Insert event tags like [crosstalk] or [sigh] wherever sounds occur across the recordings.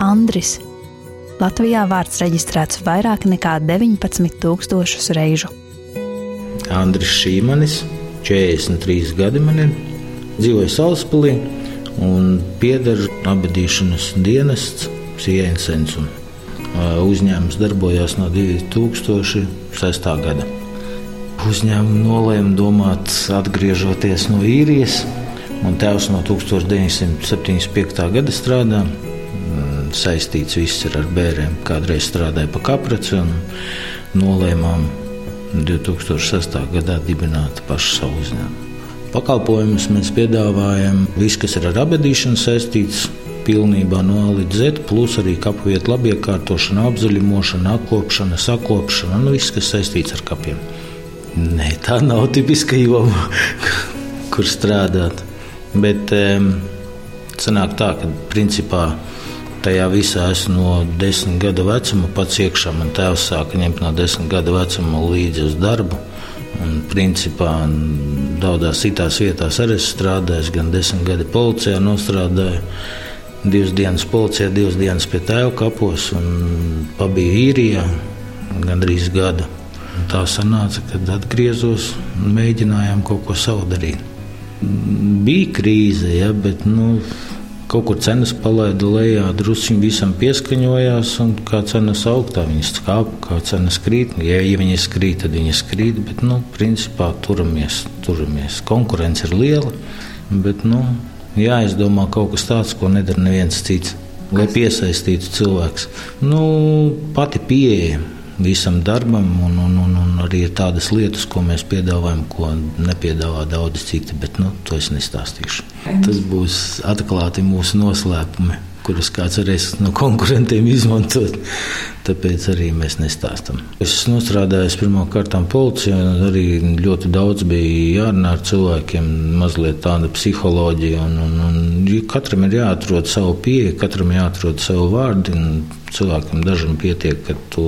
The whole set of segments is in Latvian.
Andris. Latvijā vārds reģistrēts vairāk nekā 19,000 reižu. Andris Šīmanis, 43 gadi man ir, dzīvoju Salaspēlī un pieder abadīšanas dienests Siensens. Uzņēmums darbojās no 2006. gada. Uzņēmumu nolēma domāt, atgriežoties no īrijas. Man tēvs no 1975. gada strādā. Saistīts viss ir ar bērniem. Kādreiz strādāja pa kapraci un nolēmām 2006. gadā dibināt pašu savu uzņēmumu. Pakalpojumus mēs piedāvājam, viss, kas ir ar abadīšanu saistīts, pilnībā no A līdz Z, plus arī kapvietu labiekārtošana, apzaļumošana, apkopšana, sakopšana, nu viss, kas saistīts ar kapiem. Nē, tā nav tipiska joma, [laughs] kur strādāt. Bet um, sanāk tā, ka principā tajā visā esmu no desmit gadu vecuma pats iekšā. Man tēvs sāka ņemt no desmit gadu vecuma līdzi uz darbu. Un, principā, daudzās citās vietās arī strādājis, gan desmit gadi policijā nostrādāju. Divas dienas policijā, divas dienas pie tēva kapos un pabiju īrijā gandrīz gadu. Un tā sanāca, kad atgriezos un mēģinājām kaut ko savu darīt. Bija krīze, ja, bet nu, kaut kur cenas palaida lejā, druskuļi visam pieskaņojās, un kā cenas aug, tā viņas kāp, kā cenas krīt. Ja, ja viņas krīt, tad viņas krīt, bet nu, principā turamies, turamies. Konkurence ir liela, bet nu, jāizdomā kaut kas tāds, ko nedara neviens cits. Lai piesaistītu cilvēku, nu, pati pieeja visam darbam, un, un, un, un arī ir tādas lietas, ko mēs piedāvājam, ko nepiedāvā daudzi citi, bet nu, to es nestāstīšu. Tas būs atklāti mūsu noslēpumi, kurus kāds varēs no konkurentiem izmantot. Tāpēc arī mēs nestāstām. Es nostrādājos pirmā kārtā policijā, un arī ļoti daudz bija jārunā ar cilvēkiem, mazliet tāda psiholoģija. Un, un, un katram ir jāatrod savu pieeja, katram jāatrod savu vārdu. Cilvēkam dažam pietiek, ka tu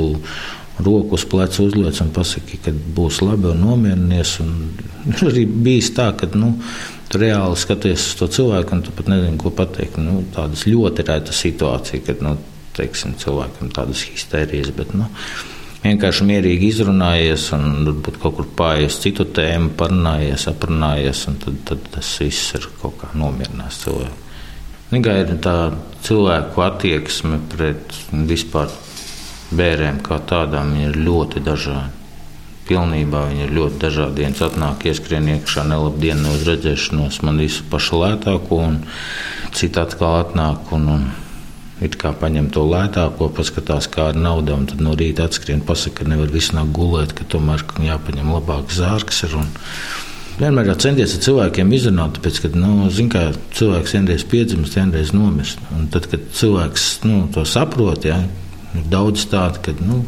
roku uz pleca uzliec un pasaki, ka būs labi un nomierinies. Un [laughs] arī bijis tā, ka nu, tu reāli skaties uz to cilvēku un tu pat nezini, ko pateikt. Nu, tādas ļoti reta situācija, kad nu, teiksim, cilvēkam tādas histērijas. Bet, nu, vienkārši mierīgi izrunājies, un varbūt kaut kur pāriest citu tēmu, parunājies, aprunājies, un tad, tad tas viss ir kaut kā nomierinās cilvēku. Tikai tā cilvēku attieksme pret vispār bērniem kā tādām ir ļoti dažādi. Pilnībā viņi ir ļoti dažādi. Viens atnāk, ieskrien iekšā, nelabdien, uz redzēšanos, man visu pašu lētāko, un citi atkal atnāk un, un it kā paņem to lētāko, paskatās, kāda nauda, un tad no rīta atskrien, pasaka, ka nevar visu nāk gulēt, ka tomēr jāpaņem labāks zārks. Ir, un, Vienmēr jau centies ar cilvēkiem izrunāt, tāpēc, ka nu, kā, cilvēks vienreiz piedzimst, vienreiz nomirst. Tad, kad cilvēks nu, to saprot, ja, Ir daudz tādu, ka nu,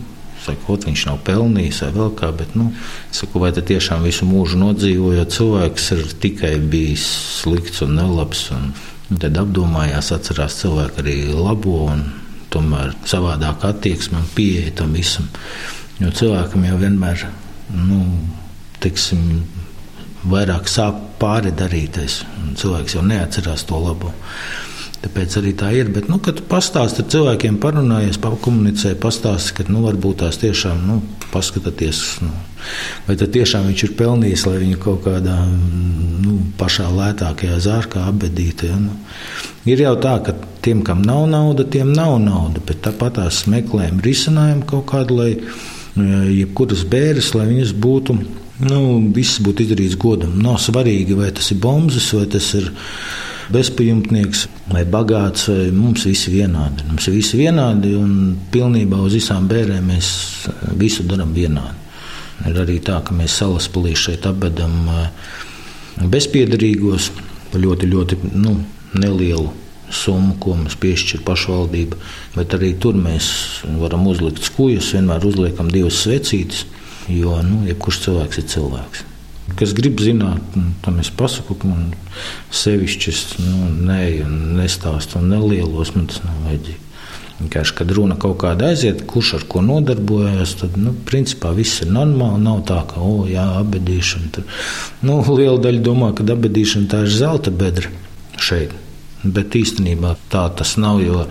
sakot, viņš nav pelnījis vai vēl kā, bet nu, saku, vai tiešām visu mūžu nodzīvojot, cilvēks ir tikai bijis slikts un nelabs. Un, un tad apdomājās, atcerās cilvēku arī labo un tomēr savādāk attieksme un pieeja tam visam. Jo cilvēkam jau vienmēr, nu, teiksim, vairāk sāp pāri darītais, un cilvēks jau neatcerās to labo. Tāpēc arī tā ir. Bet, nu, kad pastāstīji cilvēkiem, parunājies, pakomunicēji, pastāstīji, ka nu, varbūt tās tiešām nu, paskatieties, nu, vai tiešām viņš ir pelnījis, lai viņu kaut kādā nu, pašā lētākajā zārkā apbedītu. Ja, nu. Ir jau tā, ka tiem, kam nav nauda, tiem nav nauda, bet tāpat tās meklējam risinājumu kaut kādu, lai jebkuras bērres, lai viņas būtu. Nu, viss būtu izdarīts godam. Nav svarīgi, vai tas ir bombas, vai tas ir bezpajumtnieks vai bagāts. Vai mums visi vienādi. Mums ir visi vienādi un pilnībā uz visām bērniem mēs eh, visu darām vienādi. Ir arī tā, ka mēs salaspēlī šeit apbedam eh, bezpiedarīgos ļoti, ļoti nu, nelielu summu, ko mums piešķir pašvaldība. Bet arī tur mēs varam uzlikt skūjas, vienmēr uzliekam divas svecītes, jo nu, jebkurš cilvēks ir cilvēks. Kas grib zināt, tam es pasaku, ka man sevišķi nu, neju, nestāstu un nelielos, man tas nav vajadzīgi. Vienkārši, kad runa kaut kāda aiziet, kurš ar ko nodarbojas, tad, nu, principā viss ir normāli. Nav tā, ka, o, jā, abadīšana. Tur. Nu, liela daļa domā, ka abadīšana tā ir zelta bedra šeit. Bet īstenībā tā tas nav, jo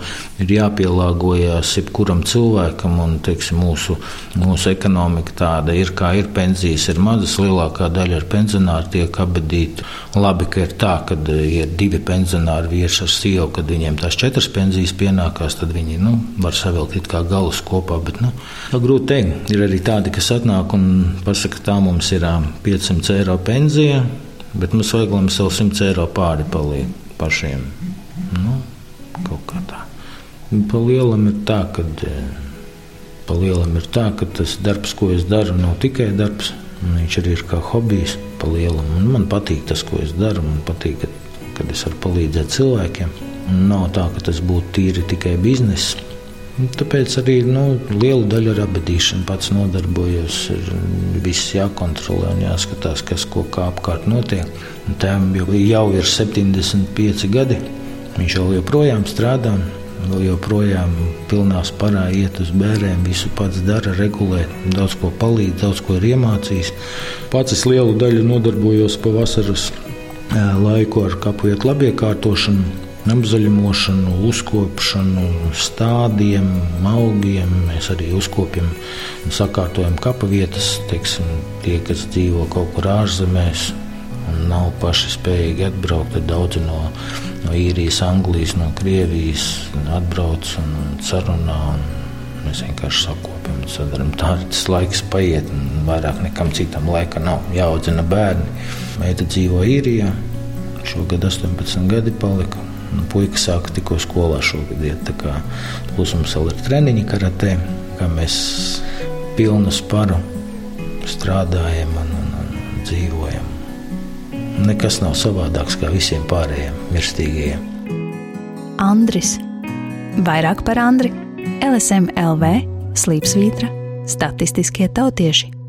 ir jāpielāgojas jebkuram cilvēkam. Un, teiksim, mūsu, mūsu ekonomika tāda ir, kā ir. Pensijas ir mazas, lielākā daļa ir pensionāri tiek abadīti. Labi, ka ir tā, ka ir divi pensionāri vīrs ar sievu, kad viņiem tās četras pensijas pienākās, tad viņi nu, var savilkt kā galus kopā. Bet, nu, grūti teikt, ir arī tādi, kas atnāk un pasaka, tā mums ir 500 eiro pensija, bet mums vajag, lai mums vēl 100 eiro pāri paliek pašiem. Nu, kaut kā tā. Pa lielam ir tā, ka, pa lielam ir tā, ka tas darbs, ko es daru, nav tikai darbs. Viņš arī ir kā hobijs, man patīk tas, ko es daru. Man patīk, kad, kad es varu palīdzēt cilvēkiem. Nav tā, ka tas būtu tīri tikai bizness. Tāpēc arī nu, lielu daļu ar abadīšanu pats nodarbojos. Ir viss jākontrolē un jāskatās, kas ko kā apkārt notiek. Tēvam jau, jau ir 75 gadi. Viņš jau joprojām strādā. Vēl joprojām pilnā sparā iet uz bērniem, visu pats dara, regulē, daudz ko palīdz, daudz ko ir iemācījis. Pats es lielu daļu nodarbojos pavasaras laiku ar kapu vietu labiekārtošanu apzaļumošanu, uzkopšanu, stādiem, augiem. Mēs arī uzkopjam un sakārtojam kapa vietas. Teiksim, tie, kas dzīvo kaut kur ārzemēs nav paši spējīgi atbraukt, daudzi no, no īrijas, Anglijas, no Krievijas atbrauc un sarunā. Un mēs vienkārši sakopjam, sadarām tā, tas laiks paiet, un vairāk nekam citam laika nav. Jāaudzina bērni. Meita dzīvo īrijā, šogad 18 gadi palika. Nu, puika sāka tikko skolā šogad iet. Plus mums vēl ir treniņi karatē, kā mēs pilnu sparu strādājam un, un, un dzīvojam. Nekas nav savādāks kā visiem pārējiem mirstīgajiem. Andris. Vairāk par Andri. LSM LV, Slīpsvītra, Statistiskie tautieši.